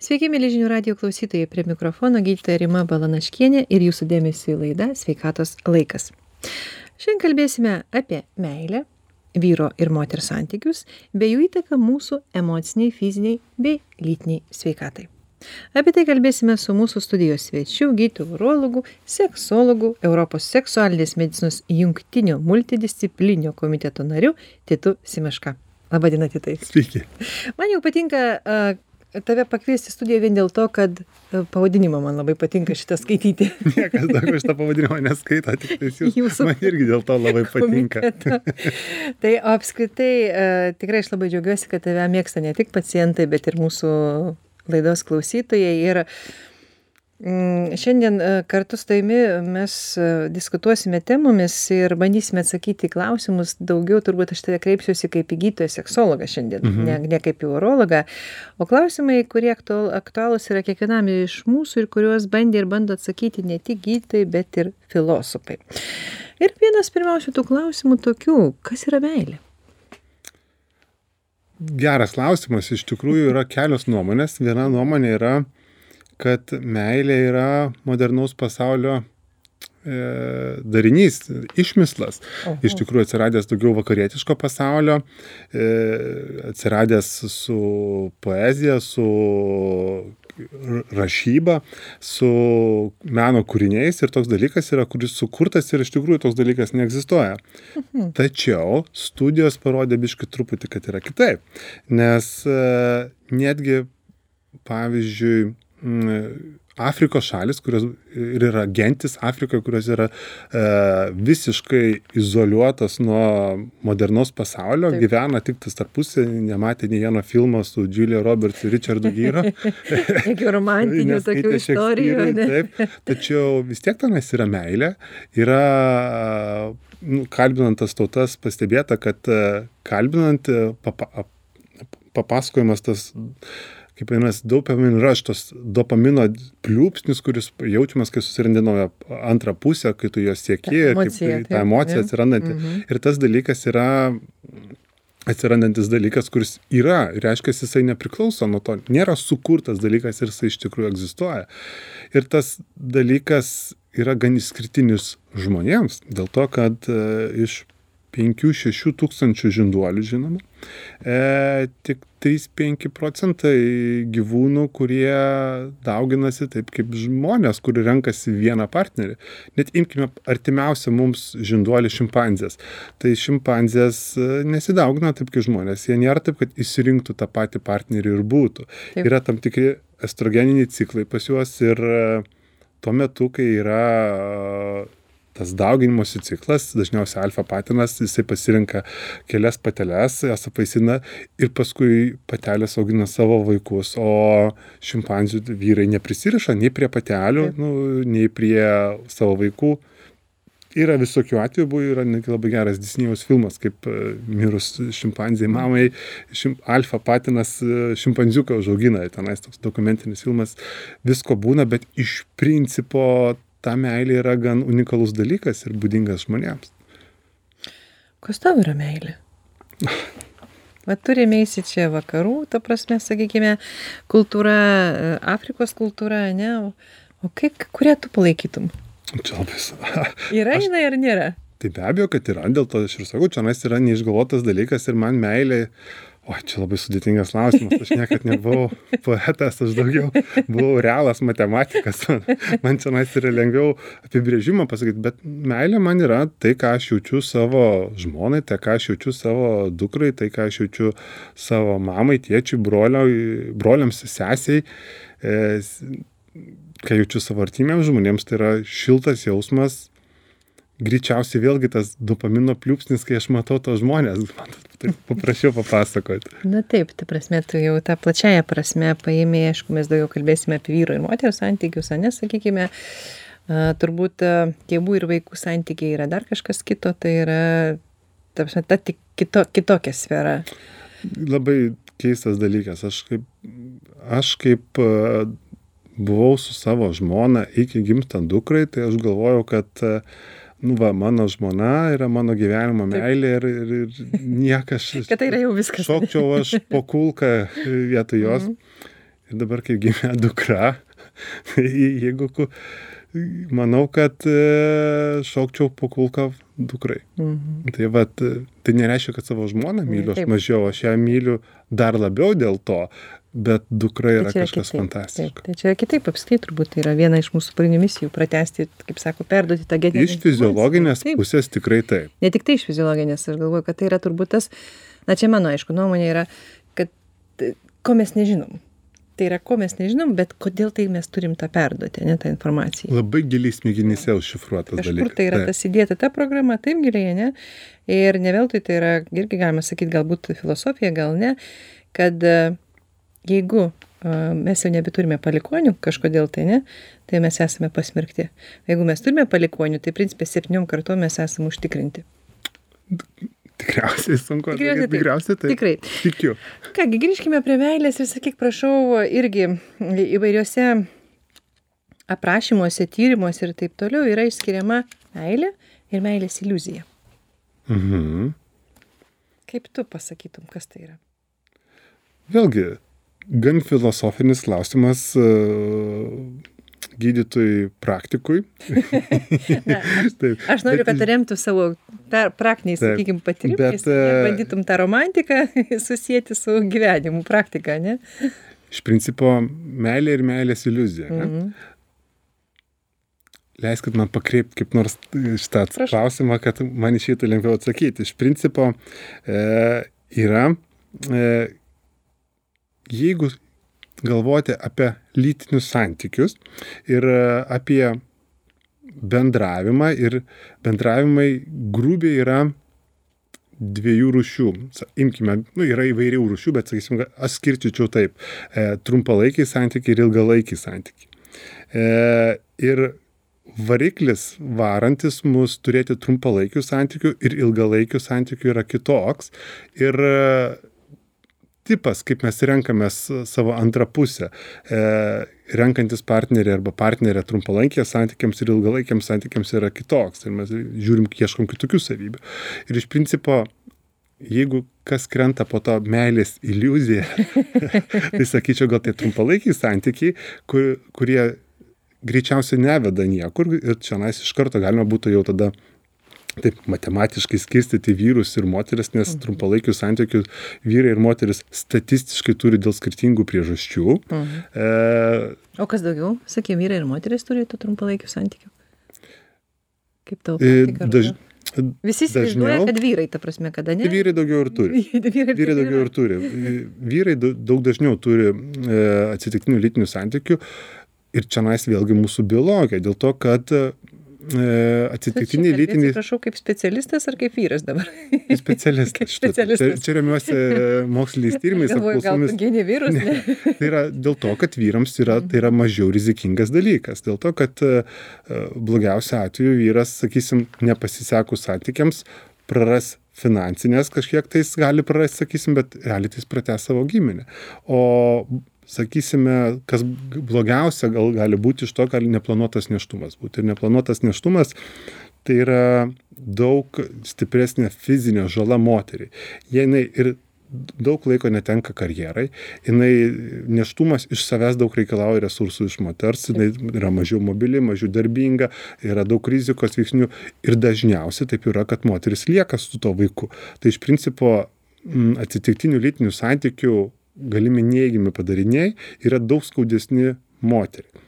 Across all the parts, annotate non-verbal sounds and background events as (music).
Sveiki, mėly žinių radio klausytojai, prie mikrofono gydytoja Rima Balanaškienė ir jūsų dėmesio į laidą Sveikatos laikas. Šiandien kalbėsime apie meilę, vyro ir moters santykius, bei jų įtaką mūsų emociniai, fiziniai bei lytiniai sveikatai. Apie tai kalbėsime su mūsų studijos svečiu, gydytoju urologu, seksologu, Europos seksualinės medicinos jungtinio multidisciplinio komiteto nariu Titu Simeška. Labadiena, Titai. Sveiki. Man jau patinka tave pakviesti į studiją vien dėl to, kad e, pavadinimą man labai patinka šitą skaityti. (laughs) Niekas daugiau šitą pavadinimą neskaito, tik tai jūs. (laughs) Jūsų man irgi dėl to labai patinka. (laughs) tai apskritai, uh, tikrai aš labai džiaugiuosi, kad tave mėgsta ne tik pacientai, bet ir mūsų laidos klausytojai. Ir uh, šiandien e, kartu su tavimi mes e, diskutuosime temomis ir bandysime atsakyti į klausimus daugiau. Turbūt aš tave kreipsiuosi kaip į gydytoją seksologą šiandien mhm. ne ne kaip į urologą. O klausimai kurie aktual aktualūs yra kiekvienam iš mūsų ir kuriuos bandė ir bando atsakyti ne tik gydytojai bet ir filosofai ir vienas pirmiausių tų klausimų tokių kas yra meilė? Geras klausimas. Iš tikrųjų yra kelios nuomonės. Viena nuomonė yra kad meilė yra modernaus pasaulio e, darinys, išmislas. Oho. Iš tikrųjų atsiradęs daugiau vakarietiško pasaulio, e, atsiradęs su poezija, su rašyba, su meno kūriniais ir toks dalykas yra, kuris sukurtas ir iš tikrųjų toks dalykas neegzistuoja. Mhm. Tačiau studijos parodė biškai truputį, kad yra kitaip. Nes e, netgi, pavyzdžiui, Afrikos šalis, kurios ir yra gentis Afrikoje, kurios yra e, visiškai izoliuotas nuo modernaus pasaulio, Taip. gyvena tik tas tarpusė, nematė nei vieno filmo su Julia Roberts ir Richardu Gyro. Jokių (laughs) romantinių tokių istorijų. Taip, tačiau vis tiek tenais yra meilė, yra nu, kalbinant tas tautas pastebėta, kad e, kalbinant e, papa, papasakojimas tas kaip vadinasi dopamine rush tas dopamino pliūpsnis kuris jaučiamas kai susirandi naują antrą pusę kai tu jos sieki emocija, kaip, ta emocija atsirandanti. Mhm. ir tas dalykas yra atsirandantis dalykas kuris yra reiškia jisai nepriklauso nuo to nėra sukurtas dalykas ir jisai iš tikrųjų egzistuoja. Ir tas dalykas yra gan išskirtinis žmonėms dėl to kad e, iš penkių šešių tūkstančių žinduolių žinoma. E, tik trys penki procentai gyvūnų kurie dauginasi taip kaip žmonės kur renkasi vieną partnerį. Net imkime artimiausią mums žinduolį šimpanzės. Tai šimpanzės e, nesidaugina taip kaip žmonės. Jie nėra taip kad išsirinktų tą patį partnerį ir būtų. Taip. yra tam tikri estrogeniniai ciklai pas juos ir e, tuo metu kai yra tas dauginimosi ciklas dažniausiai alfa patinas jisai pasirenka kelias pateles jas apaisina ir paskui patelės augina savo vaikus o šimpanzių vyrai neprisiriša nei prie patelių nu nei prie savo vaikų. Yra visokių atvejų buvo yra netgi labai geras disnėjaus filmas kaip e, mirus šimpanzei mamai šim alfa patinas e, šimpanziuką užaugina. Tenais toks dokumentinis filmas visko būna bet iš principo ta meilė yra gan unikalus dalykas ir būdingas žmonėms. Kas tau yra meilė? (laughs) Va turime įsi čia vakarų, ta prasme, sakykime, kultūra, Afrikos kultūra, ne? O kaip, kurią tu palaikytum? Čia labai. (laughs) yra aš... jinai ar nėra? Tai be abejo, kad yra, dėl to aš ir sakau, čia yra neišgalvotas dalykas ir man meilė oi čia labai sudėtingas klausimas. Aš niekad nebuvau poetas aš daugiau buvau realas matematikas. (laughs) Man čionais yra lengviau apibrėžimą pasakyt bet meilė man yra tai ką aš jaučiu savo žmonai tai ką aš jaučiu savo dukrai tai ką aš jaučiu savo mamai tėčiui broliams sesei. E, ką jaučiu savo artimiems žmonėms tai yra šiltas jausmas. Greičiausiai vėlgi tas dopamino pliūpsnis kai aš matau tuos žmones. Man taip paprasčiau papasakot. Na taip ta prasme tu jau ta plačiąja prasme paėmei aišku mes daugiau kalbėsime apie vyro ir moters santykius ane sakykime a, turbūt a, tėvų ir vaikų santykiai yra dar kažkas kito tai yra ta prasme ta tik kito kitokia sfera. Labai keistas dalykas. Aš kaip aš kaip a, buvau su savo žmona iki gimstant dukrai tai aš galvojau kad a, nu va mano žmona yra mano gyvenimo meilė ir ir ir niekas (laughs) kad tai yra jau viskas šokčiau aš po kulką vietoj jos mhm. ir dabar, kai gimė dukra, (laughs) tai jeigu, manau, kad e, šaukčiau po kulką dukrai. Mhm. Tai vat, tai nereiškia, kad savo žmoną myliu aš Taip. mažiau, aš ją myliu dar labiau dėl to, bet dukra yra kažkas fantastiško. Tai čia kitaip apskritai turbūt yra viena iš mūsų pagrindinių misijų pratesti, kaip sako, perduoti tą genetinę. Iš fiziologinės. Taip. pusės tikrai taip. Ne tik tai iš fiziologinės, aš galvoju, kad tai yra turbūt tas, na čia mano aišku nuomonė yra, kad ko mes nežinom. Tai yra, ko mes nežinom, bet kodėl tai mes turim tą perduoti, ne tą informaciją. Labai giliai smegenyse užšifruotas Kažkur dalykas. tai yra Taip. tas įdėta ta programa, taip giliai, ne? Ir ne veltui tai yra, irgi galima sakyti, galbūt filosofija, gal ne, kad e, jeigu mes jau nebeturime palikonių kažkodėl tai, ne, tai mes esame pasmerkti. Jeigu mes turime palikonių, tai principė septyniom kartom mes esame užtikrinti. Tikriausiai sunku. Tikriausiai taip. Tikriausiai taip. Tikrai. Tikiu. Kągi, grįžkime prie meilės ir sakyk, prašau, irgi įvairiuose aprašymuose, tyrimuose ir taip toliau yra išskiriama meilė ir meilės iliuzija. Mhm. Kaip tu pasakytum, kas tai yra? Vėlgi, gan filosofinis klausimas e, gydytojui praktikui. Na, (laughs) Taip. Aš noriu, Bet kad remtų savo praktiniais, sakykime, patyrimais e, bandytum tą romantiką (laughs) susijęti su gyvenimu, praktika, ne? Iš principo, meilė ir meilės iliuzija. Mhm. Mhm. Leiskit man pakreipti kaip nors šitą Prašau. klausimą, kad man išeitų lengviau atsakyti. Iš principo, e, yra, e, jeigu galvoti apie lytinius santykius ir e, apie bendravimą ir bendravimai grubiai yra dviejų rūšių. Imkime, nu, yra įvairių rūšių, bet, sakysim, aš skirčiau taip. E, trumpalaikiai santykiai ir ilgalaikiai santykiai. E, ir variklis varantis mus turėti trumpalaikių santykių ir ilgalaikių santykių yra kitoks. Ir e, tipas, kaip mes renkamės savo antrą pusę, e, renkantis partnerį arba partnerę trumpalaikės santykiams ir ilgalaikiams santykiams yra kitoks. Ir mes žiūrim, ieškom kitokių savybių. Ir iš principo, jeigu kas krenta po to meilės iliuziją, (laughs) tai sakyčiau, gal tai trumpalaikiai santykiai, kur, kurie greičiausiai neveda niekur ir čia nais iš karto galima būtų jau tada taip matematiškai skirstyti vyrus ir moteris, nes trumpalaikių santykių vyrai ir moteris statistiškai turi dėl skirtingų priežasčių. Mhm. E, O kas daugiau, sakė, vyrai ir moteris turi tų trumpalaikių santykių? Kaip tau? e, daž, rodo? Visi įsivaizduoja, kad vyrai, ta prasme, kada ne? tai vyrai daugiau ir turi. vyrai, (laughs) Vyrai daugiau ir turi. Vyrai dau- daug dažniau turi e, atsitiktinių lytinių santykių ir čia nais vėlgi mūsų biologija, dėl to, kad e, atsitiktiniai lytiniai Prašau, kaip specialistas ar kaip vyras dabar? specialistas. (laughs) Specialistas. Čia, čia remiuosi moksliniais (laughs) tyrimais, Galvoju, gal gini vyrus, ne? (laughs) Tai yra dėl to, kad vyrams yra, tai yra mažiau rizikingas dalykas. Dėl to, kad e, e, blogiausia atveju vyras, sakysim, nepasisekus santykiams, praras finansinės kažkiek tais gali prarasti, sakysim, bet realiai tai jis pratęs savo giminę. O sakysime, kas blogiausia gal gali būti iš to, gali neplanuotas neštumas būti. Ir neplanuotas neštumas tai yra daug stipresnė fizinė žala moteriai. Jei ir daug laiko netenka karjerai, jinai neštumas iš savęs daug reikalauja resursų iš moters, jinai yra mažiau mobili, mažiau darbinga, yra daug rizikos veiksnių ir dažniausiai taip yra, kad moteris lieka su to vaiku. Tai iš principo m, atsitiktinių lytinių santykių galimi neigiami padariniai yra daug skaudesni moteriai.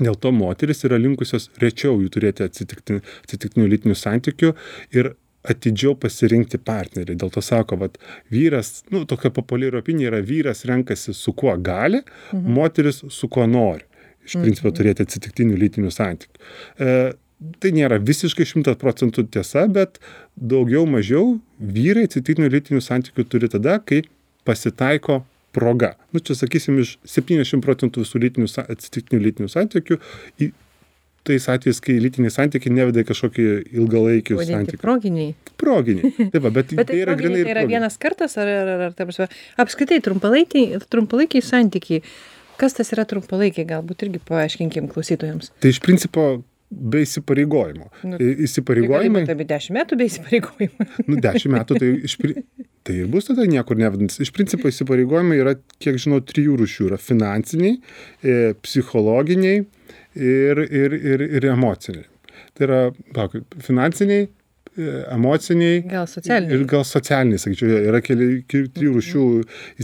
Dėl to moteris yra linkusios rečiau jų turėti atsitikti, atsitiktinių lytinių santykių ir atidžiau pasirinkti partnerį. Dėl to sako, kad vyras, nu, tokia populiari opinija yra vyras renkasi su kuo gali, mhm. moteris su kuo nori. Iš principo mhm. turėti atsitiktinių lytinių santykių. E, tai nėra visiškai šimtas procentų tiesa, bet daugiau mažiau vyrai atsitiktinių lytinių santykių turi tada, kai pasitaiko proga. Nu, čia sakysim, iš 70 procentų visų lytinių, atsitiktinių lytinių santykių, į, tais atvejais, kai lytiniai santykiai neveda į kažkokį ilgalaikį santykių. proginiai. Proginiai. Taip, bet, (laughs) Bet tai yra grinai tai yra vienas kartas, ar, ar, ar, ar ta prasme, apskritai trumpalaikiai, trumpalaikiai santykiai. Kas tas yra trumpalaikiai, galbūt irgi paaiškinkim klausytojams. Tai iš principo be įsipareigojimo. Nu, Įsipareigojimai, Tai gali būt apie 10 metų be įsipareigojimų. nu, 10 metų, tai iš, (laughs) tai ir bus tada niekur nevedantis. Iš principo įsipareigojimai yra, kiek žinau, trijų rūšių. Yra finansiniai, e, psichologiniai ir, ir, ir, ir emociniai. Tai yra, palauk, finansiniai, e, emociniai Gal socialiniai. ir gal socialiniai, sakyčiau, yra keli, trijų rūšių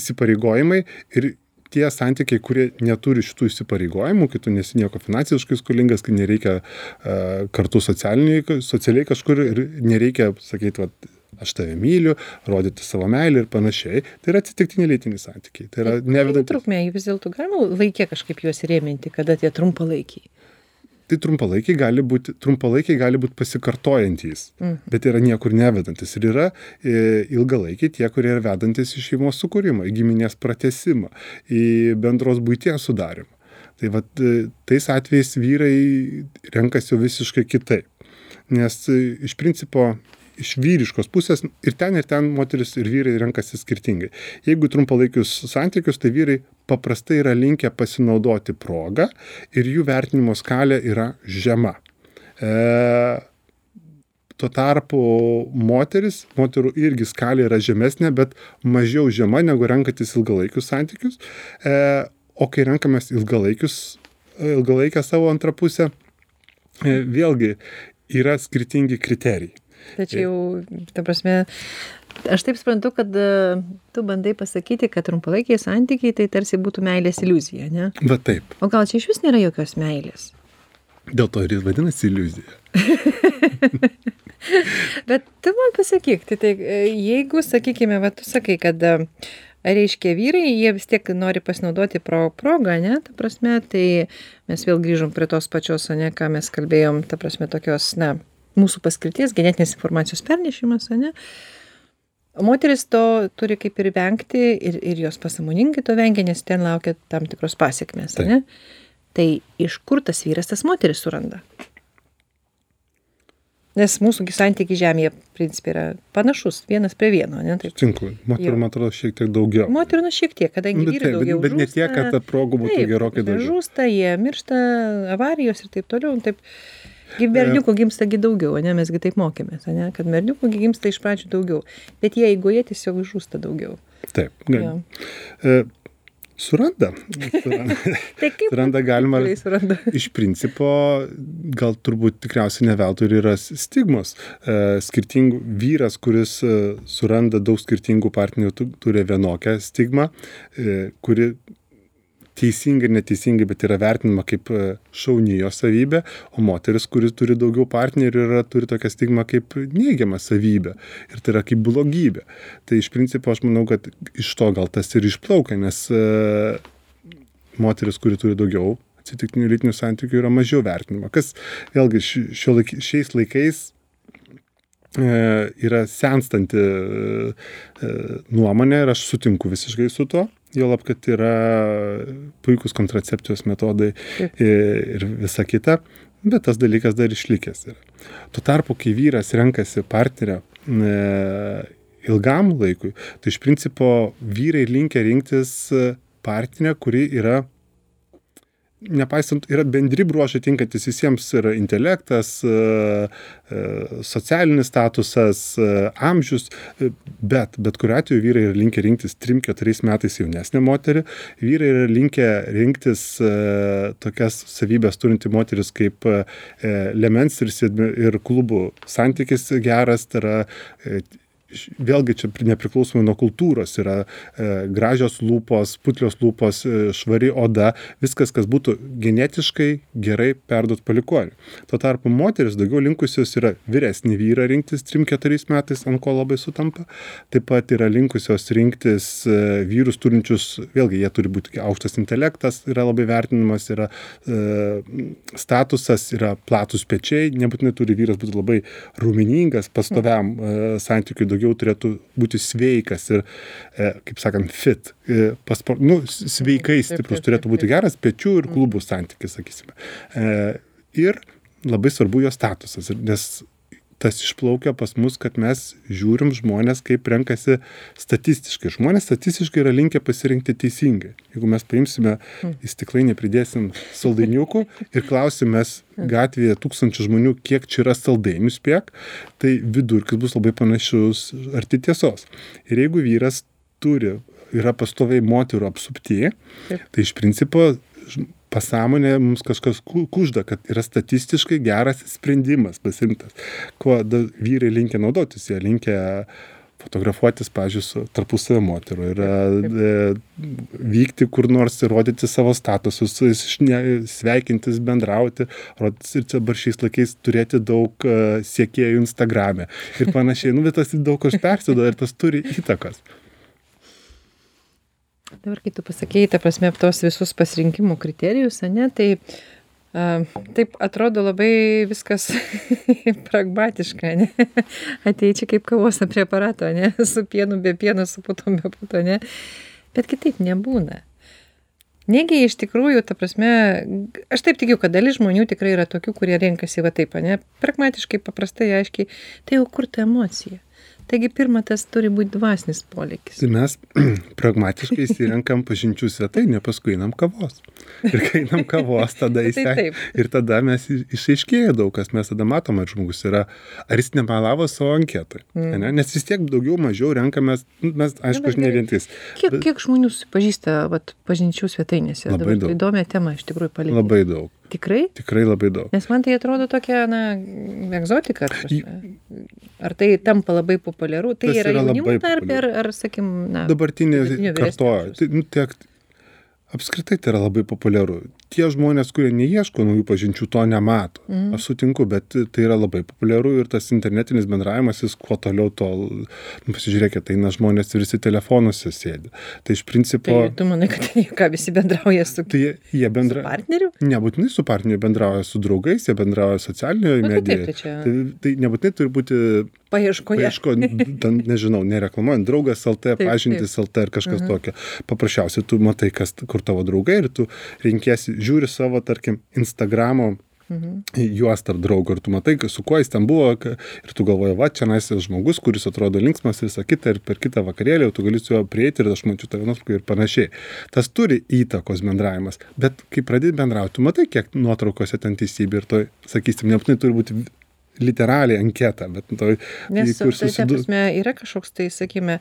įsipareigojimai ir tie santykiai, kurie neturi šitų įsipareigojimų, kai tu nesi nieko finansiškai skolingas, kai nereikia uh, kartu socialiniai, socialiai kažkur ir nereikia sakyti, va, aš tave myliu, rodyti savo meilę ir panašiai. Tai yra atsitiktiniai lytiniai santykiai. Tai yra Kokia nevedantys. trukmė, vis dėlto galima laikė kažkaip juos rėminti, kada tie trumpalaikiai. Tai trumpalaikiai gali būti, trumpalaikiai gali būti pasikartojantys, Mhm. bet yra niekur nevedantis. Ir yra e, ilgalaikiai tie, kurie yra vedantis į šeimos sukūrimą, į giminės pratesimą, į bendros būties sudarimą. Tai vat, e, tais atvejais vyrai renkasi jau visiškai kitaip. Nes e, iš principo iš vyriškos pusės ir ten, ir ten moteris ir vyrai renkasi skirtingai. Jeigu trumpalaikius santykius, tai vyrai paprastai yra linkę pasinaudoti progą ir jų vertinimo skalė yra žema. E, tuo tarpu moteris, moterų irgi skalė yra žemesnė, bet mažiau žema negu renkantis ilgalaikius santykius. E, o kai renkamės ilgalaikius, ilgalaikę savo antrą pusę, e, vėlgi yra skirtingi kriterijai. Tačiau, ta prasme, aš taip suprantu, kad e, tu bandai pasakyti, kad trumpalaikiai santykiai tai tarsi būtų meilės iliuzija, ne? Va taip. O gal čia iš vis nėra jokios meilės? Dėl to ir vadinasi iliuzija. (laughs) Bet tu man pasakyk, tai, tai e, jeigu, sakykime, va, tu sakai, kad e, reiškia vyrai, jie vis tiek nori pasinaudoti pro, progą, ne, ta prasme, tai mes vėl grįžom prie tos pačios, ne, ką mes kalbėjom, ta prasme, tokios, na, mūsų paskirties, genetinės informacijos pernešimas, ne. Moteris to turi kaip ir vengti ir, ir jos pasamoningai to vengia, nes ten laukia tam tikros pasiekmes, Taip. ne. Tai iš kur tas vyras tas moteris suranda? Nes mūsų santykiai žemėje, principai, yra panašus, vienas prie vieno, ne? Taip. Sutinku. Moterų, man atrodo, šiek tiek daugiau. Moterų, nu, šiek tiek, kadangi Bet, vyrai taip, bet, daugiau bet ne tiek, kad progų būtų Taip, gerokai daugiau. Žūsta, jie miršta, avarijos ir taip toliau. nu, Taip. Gi berniukų gimsta gi daugiau, ne? Mesgi taip mokėmės, ne? Kad berniukų gi gimsta iš pradžių daugiau. Bet jie eigoje tiesiog žūsta daugiau. Taip. Jo. E, suranda. Suranda, (laughs) Tai kaip suranda galima. suranda? (laughs) Iš principo, gal turbūt tikriausiai ne veltui ir yra stigmos. E, skirtingų vyras, kuris e, suranda daug skirtingų partnerių, tu- turi vienokią stigmą, e, kuri teisingai ir neteisingai, bet yra vertinama kaip e, šauni jo savybė, o moteris, kuris turi daugiau partnerių, yra, turi tokią stigmą kaip neigiamą savybę. Ir tai yra kaip blogybė. Tai iš principo aš manau, kad iš to gal tas ir išplaukia, nes e, moteris, kuri turi daugiau atsitiktinių lytinių santykių, yra mažiau vertinama. Kas vėlgi ši- šio šiais laikais e, yra senstanti nuomonė ir aš sutinku visiškai su tuo. Jolab, kad yra puikūs kontracepcijos metodai ir visa kita, bet tas dalykas dar išlikęs yra. Tuo tarpu, kai vyras renkasi partnerę e, ilgam laikui, tai iš principo vyrai linkia rinktis e, partnerę, kuri yra nepaisant, yra bendri bruožai tinkantis visiems yra intelektas, e, e, socialinis statusas, e, amžius, bet bet kuriuo atveju vyrai yra linkę rinktis 3-4 metais jaunesnę moterį, vyrai yra linkę rinktis tokias savybės turinti moteris kaip lemens ir, ir klubų santykis geras, tai yra vėlgi čia pri- nepriklausomai nuo kultūros yra e, gražios lūpos, putlios lūpos, e, švari oda, viskas, kas būtų genetiškai gerai perduot palikonių. Tuo tarpu moteris daugiau linkusios yra vyresnį vyrą rinktis 3-4 metais, ant ko labai sutampa. Taip pat yra linkusios rinktis e, vyrus turinčius, vėlgi jie turi būti aukštas intelektas, yra labai vertinimas, yra e, statusas, yra platus pečiai, nebūtinai turi vyras būti labai rūminingas, pastoviam e, santykiui daugiau turėtų būti sveikas ir, e, kaip sakant, fit. E, paspor, nu, s- sveikai stiprus turėtų būti geras pečių ir klubų santykis, sakysime. E, ir labai svarbu jo statusas, nes tas išplaukia pas mus, kad mes žiūrim žmonės, kaip renkasi statistiškai. Žmonės statistiškai yra linkę pasirinkti teisingai. Jeigu mes paimsime į stiklainį, pridėsim saldainiukų ir klausimės gatvėje tūkstančių žmonių, kiek čia yra saldainių spėk, tai vidurkis bus labai panašus arti tiesos. Ir jeigu vyras turi, yra pastoviai moterų apsupti, tai iš principo pasąmonė mums kažkas kužda, kad yra statistiškai geras sprendimas pasirinktas. Kuo vyrai linkia naudotis, jie linkia fotografuotis, pažiūrėjau, su tarpusavio moterų ir e, vykti kur nors ir rodyti savo statusus, ne, sveikintis, bendrauti, rodytis ir čia bar šiais laikais turėti daug e, siekėjų Instagram'e ir panašiai. Nu, bet tas daug kas persido ir tas turi įtakos. Dabar, kai tu pasakėjai, ta prasme, tos visus pasirinkimų kriterijus, ne, tai a, taip atrodo labai viskas (laughs) pragmatiška, ne? Atei čia kaip kavos prie aparato, ne? (laughs) Su pienu, be pieno, su putom, be puto, ne? Bet kitaip nebūna. Negi iš tikrųjų, ta prasme, aš taip tikiu, kad dalis žmonių tikrai yra tokių, kurie renkasi va taip, ne? Pragmatiškai, paprastai, aiškiai. Tai jau kur ta emocija? Taigi pirma tas turi būt dvasinis polėkis. Tai mes (clears throat) pragmatiškai išsirenkam pažinčių svetainę paskui einam kavos. Ir kai einam kavos tada (laughs) Tai išsia taip. ir tada mes išaiškėja daug kas. Mes tada matom ar žmogus yra ar jis nemelavo savo anketoj ane? Nes vis tiek daugiau mažiau renkamės nu, mes aišku ne vientis. Kiek Bet- kiek žmonių susipažįsta vat pažinčių svetainėse? Labai daug. įdomią temą iš tikrųjų palietei labai daug tikrai? Tikrai labai daug. Nes man tai atrodo tokia na egzotika ar tai tampa labai populiaru? Tai yra yra labai tarpe ar ar sakykim na dabartinė kartoja. tai nu tiek apskritai tai yra labai populiaru tie žmonės kurie neieško naujų pažinčių to nemato. Mhm. aš sutinku bet tai yra labai populiaru ir tas internetinis bendravimas jis kuo toliau tol nu pasižiūrėkit eina žmonės ir visi telefonuose sėdi. Tai iš principo tai tu manai kad jie ką visi bendrauja su tai jie, bendra partneriu? Nebūtinai su partneriu bendrauja su draugais jie bendrauja socialinėje Nu, tai taip, medijoje tai čia- tai, tai nebūtinai turi būti paieškoje. paieško (laughs) ten nežinau nereklamuojant draugas lt Taip, pažintys lt ar kažkas tokio. Paprasčiausiai tu matai kas kur tavo draugai ir tu renkiesi žiūri savo tarkim instagramo Mhm. juos tarp draugų ir tu matai su kuo jis ten buvo ir tu galvoji va čionais yra žmogus kuris atrodo linksmas ir visa kita ir per kitą vakarėlį tu gali su juo prieiti ir aš mačiau tave nuotraukoj ir panašiai tas turi įtakos bendravimas bet kai pradedi bendraut tu matai kiek nuotraukose ten teisybė ir toj sakysim nebūtinai turi būti literaliai anketa bet toj Nes kur tai, ta susidu- prasme, yra kažkoks tai, sakykime,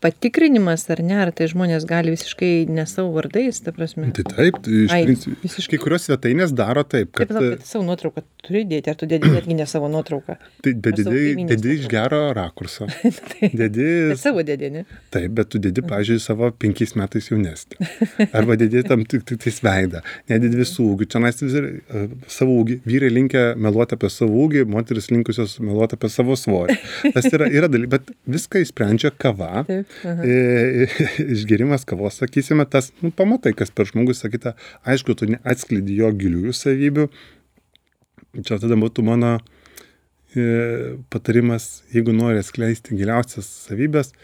patikrinimas ar ne, ar tai žmonės gali visiškai ne savo vardais, ta prasme. Tai taip, tai iš principo. visiškai. Kai kurios svetainės daro taip, kad... tau, kad savo nuotrauką turi dėti, ar tu dėdi (clears throat) netgi ne savo nuotrauką? Tai, bet dedi, dedi iš gero rakurso. (laughs) Tai- Dedi, Bet savo dėdi, ne? taip, bet tu dedi, pažiūrėjau, savo penkiais metais jaunesnį. Arba dedi tam tik tais veidą. Nededi visų ūgių. Vis uh, savo ūgį. Vyrai linkia meluoti apie savo ūgį, moteris linkusios meluoti apie savo svorį. Tas yra, yra dalykas, bet viską įsprendžia kava. Taip. E, (laughs) išgerimas kavos, sakysime, tas, nu, pamatai, kas per žmogus, sakyta, aišku, tu neatskleidi jo giliųjų savybių. Čia tada būtų mano e, patarimas, jeigu nori atskleisti giliausias savybės,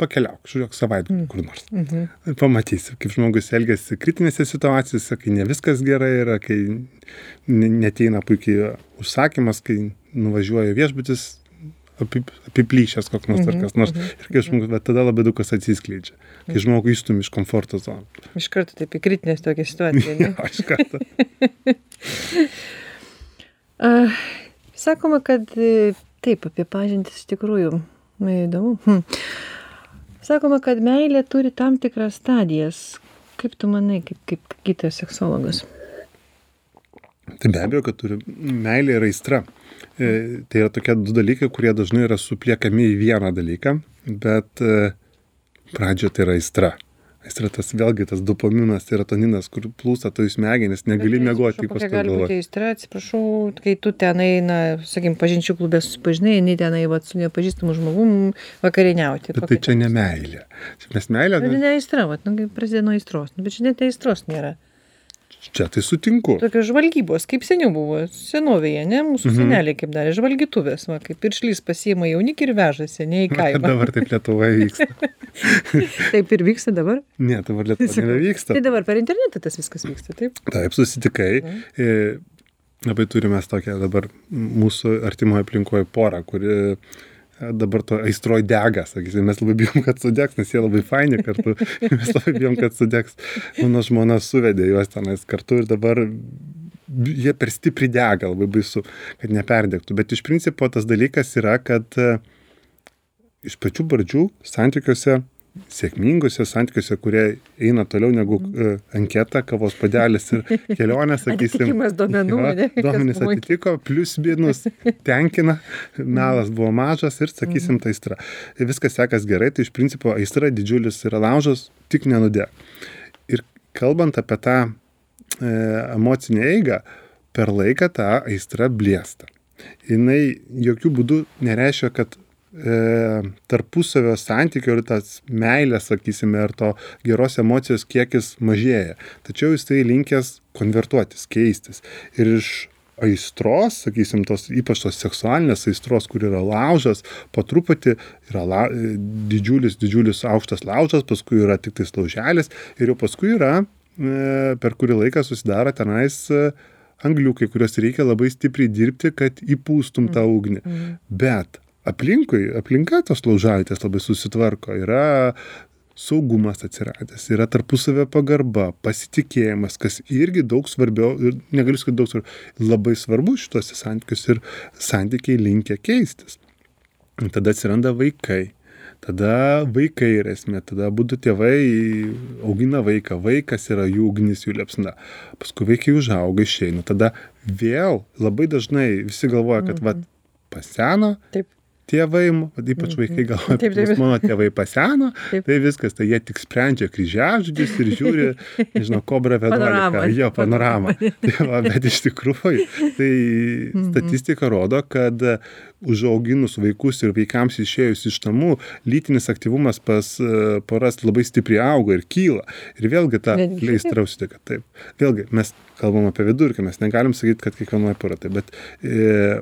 pakeliauk, žiūrėk savaitgalį kur nors. Mhm. Ir pamatysi, kaip žmogus elgesi kritinėse situacijose, kai ne viskas gerai yra, kai ne- neteina puikiai užsakymas, kai nuvažiuoja viešbutis apip- apiplyšęs koks nors ar Mhm, kas nors. mhm, Ir kai žmogus, bet tada labai daug kas atsiskleidžia. Kai žmogų įstumi iš komforto zonos. Iš karto taip į kritinės tokią situaciją, ne? (laughs) Aš kartą. (laughs) Ah, Sakoma, kad taip, apie pažintis iš tikrųjų na, įdomu. Hm. Sakoma, kad meilė turi tam tikras stadijas. Kaip tu manai, kaip, kaip gydytojas seksologas? Tai be abejo, kad turi meilė ir aistra. E, tai yra tokie du dalykai, kurie dažnai yra supliekami į vieną dalyką, bet e, pradžioje tai yra aistra. Aistra tas vėlgi tas dopaminas, serotoninas, kur plūsta toj smegenis, negali ypač kokia tu gali būti aistra, atsiprašau, kai tu tenai, na, sakykim, pažinčių klube susipažinai, eini tenai, va, su nepažįstamu žmogum vakarieniauti. Bet tai čia ne meilė. Mes meilę, Tai ne aistra, va, nu, kai prasideda nuo aistros, nu, bet čia net aistros nėra. Čia tai sutinku. Tokios žvalgybos, kaip seniau buvo, senovėje, ne, mūsų Mhm. seneliai kaip darė, žvalgytuvės, va, kaip piršlys pasiima jaunikį ir vežasi, ne į (laughs) kaimą. dabar taip Lietuvoje vyksta. (laughs) Taip ir vyksta dabar. Ne, dabar Lietuvoje nevyksta. Tai dabar per internetą tas viskas vyksta, taip? Taip, susitikai. Mhm. E, labai turime tokią dabar mūsų artimoje aplinkoje porą, kuri e, dabar to aistroj dega, sakysim, mes labai bijom, kad sudegs, nes jie labai faini kartu, (laughs) (laughs) mes labai bijom, kad sudegs. Mano žmona suvedė juos tenais kartu ir dabar jie per stipriai dega, labai baisu, kad neperdegtų. Bet iš principo tas dalykas yra, kad uh, iš pačių pradžių santykiuose sėkminguose santykiuose, kurie eina toliau negu uh, anketa, kavos padelis ir (laughs) kelionė, sakysim. Atikimas duomenų, ja, duomenys atitiko, plius minus tenkina, (laughs) melas buvo mažas ir, sakysim, Mhm. tai aistra. Viskas sekas gerai, tai iš principo aistra didžiulis yra laužas, tik nenudė. Ir kalbant apie tą e, emocinę eigą, per laiką ta aistra blėsta. Jis jokių būdų nereiškia, kad e, tarpusavio santykio ir tas meilės, sakysime, ar to geros emocijos kiekis mažėja. Tačiau jis tai linkęs konvertuotis, keistis. Ir iš aistros, sakysim, tos ypač tos seksualinės aistros, kur yra laužas, po truputį yra la, didžiulis, didžiulis aukštas laužas, paskui yra tik tais lauželis ir jau paskui yra e, per kurį laiką susidaro tenais e, angliukai, kuriuos reikia labai stipriai dirbti, kad įpūstum tą ugnį. Bet aplinkui, aplinka tos laužaitės labai susitvarko, yra saugumas atsiradęs, yra tarpusavio pagarba, pasitikėjimas, kas irgi daug svarbiau, ir negaliu sakyti daug svarbiau, labai svarbu šituose santykiuose ir santykiai linkia keistis. Tada atsiranda vaikai. Tada vaikai yra esmė, tada būtų tėvai augina vaiką, vaikas yra jų ugnis, jų liepsna. Paskui vaikai užauga, išeina. Tada vėl labai dažnai visi galvoja, kad va, paseno, Taip. Tėvai, ypač vaikai galvoja, (laughs) Taip, taip. mano tėvai paseno, Taip. tai viskas, tai jie tik sprendžia kryžiažodžius ir žiūri, nežinau, kobra (laughs) 11, Panoramą. jo panoramą. (laughs) Tai va, bet iš tikrųjų, tai Mhm. statistika rodo, kad užauginus vaikus ir vaikams išėjus iš namų, lytinis aktyvumas pas poras labai stipriai auga ir kyla. Ir vėlgi ta Netgi šitaip? leistra užsidega. Taip. Vėlgi, mes kalbam apie vidurkį, mes negalim sakyti, kad kiekvienoje tai, bet e,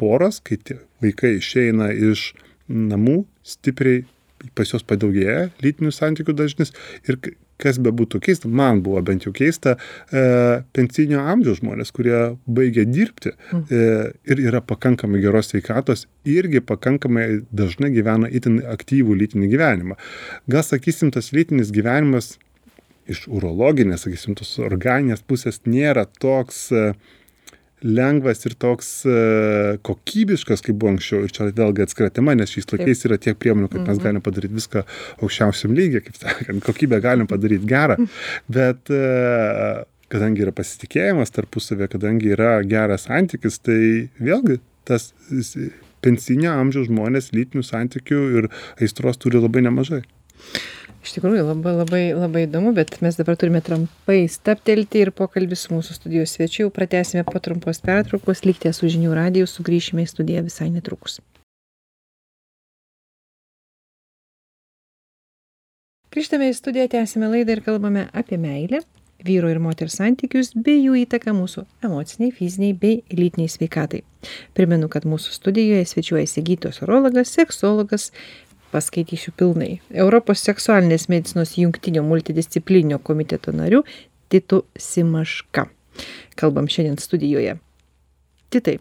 poros, kai vaikai išeina iš namų, stipriai pas juos padaugėja lytinių santykių dažnis ir kas bebūtų keista, man buvo bent jau keista, e, pensinio amžiaus žmonės, kurie baigia dirbti e, ir yra pakankamai geros sveikatos, irgi pakankamai dažnai gyvena itin aktyvų lytinį gyvenimą. Gal sakysim, tas lytinis gyvenimas iš urologinės, sakysim, tos organinės pusės nėra toks e, lengvas ir toks e, kokybiškas, kaip buvo anksčiau. Ir čia vėlgi atskira tema, nes šiais laikais yra tiek priemonių, kad mes galime padaryti viską aukščiausiam lygiai, kaip sakant, kokybę galim padaryti gerą. Bet e, kadangi yra pasitikėjimas tarpusavė, kadangi yra geras santykis, tai vėlgi tas pensinio amžiaus žmonės lytinių santykių ir aistros turi labai nemažai. Iš tikrųjų, labai, labai, labai įdomu, bet mes dabar turime trumpai staptelti ir pokalbį su mūsų studijos svečiu jau pratęsime po trumpos pertraukos. Likite su žinių radiju, sugrįšime į studiją visai netrukus. Grįžtame į studiją, tęsime laidą ir kalbame apie meilę, vyro ir moters santykius bei jų įtaką mūsų emociniai, fiziniai bei lytiniai sveikatai. Primenu, kad mūsų studijoje svečiuojasi gydytojas urologas, seksologas, paskaitysiu pilnai. Europos seksualinės medicinos jungtinio multidisciplininio komiteto nariu Titu Simaška. Kalbam šiandien studijoje. Titai,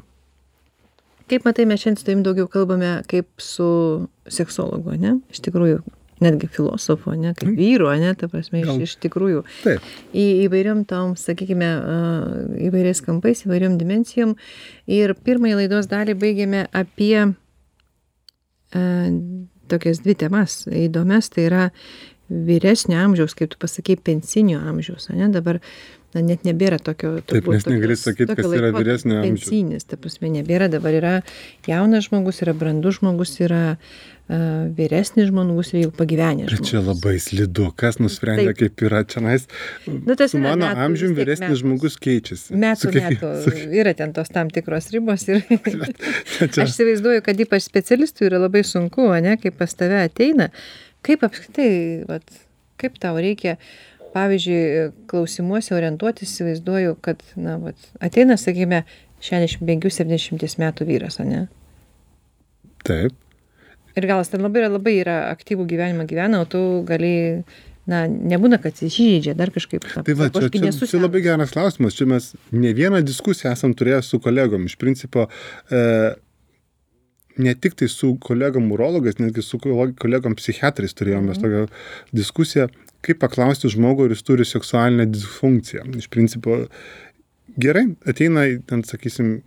kaip matai, mes šiandien su tavim daugiau kalbame kaip su seksologu, ne? Iš tikrųjų, netgi filosofu, ne? Kaip vyru, ne? Ta prasme, iš, iš tikrųjų Taip. į įvairiom tom, sakykime, įvairiais kampais, įvairiom dimensijom. Ir pirmąjį laidos dalį baigėme apie tokias dvi temas įdomias, tai yra vyresnio amžiaus, kaip tu pasakai, pensinio amžiaus, ne? Dabar na, net nebėra tokio... Taip, nes negali sakyt, tokio. Pensinis, ta prasme, nebėra, dabar yra jaunas žmogus, yra brandus žmogus, yra a, vyresnis žmogus ir jau pagyvenęs Bet čia labai slidu, kas nusprendė, Taip. kaip yra čia nais. Nu, tas su mano amžiumi vyresnis metų. žmogus keičiasi. Metų, kiekvienu- metų (laughs) su- yra ten tos tam tikros ribos ir (laughs) (laughs) aš įsivaizduoju, kad ypač specialistui yra labai sunku, ne, kaip pas tave ateina, kaip apskritai, vat, kaip tau reikia, pavyzdžiui, klausimuose orientuotis, įsivaizduoju, kad, na, vat, ateina, sakykime, 65-70 metų vyras, o ne? Taip. Ir gal jis ten labai, yra- labai yra aktyvų gyvenimą gyvena, o tu gali na nebūna kad įsižeidžia dar kažkaip Tai va, čia, "Aš gi čia, čia labai senas." geras klausimas. Čia mes ne vieną diskusiją esam turėję su kolegom. Iš principo, e, ne tik tai su kolegom urologais, netgi su kolegom psichiatrais turėjome mes tokią diskusiją, kaip paklausti žmogų, ar jis turi seksualinę disfunkciją. Iš principo, gerai, ateina, ten, sakysim,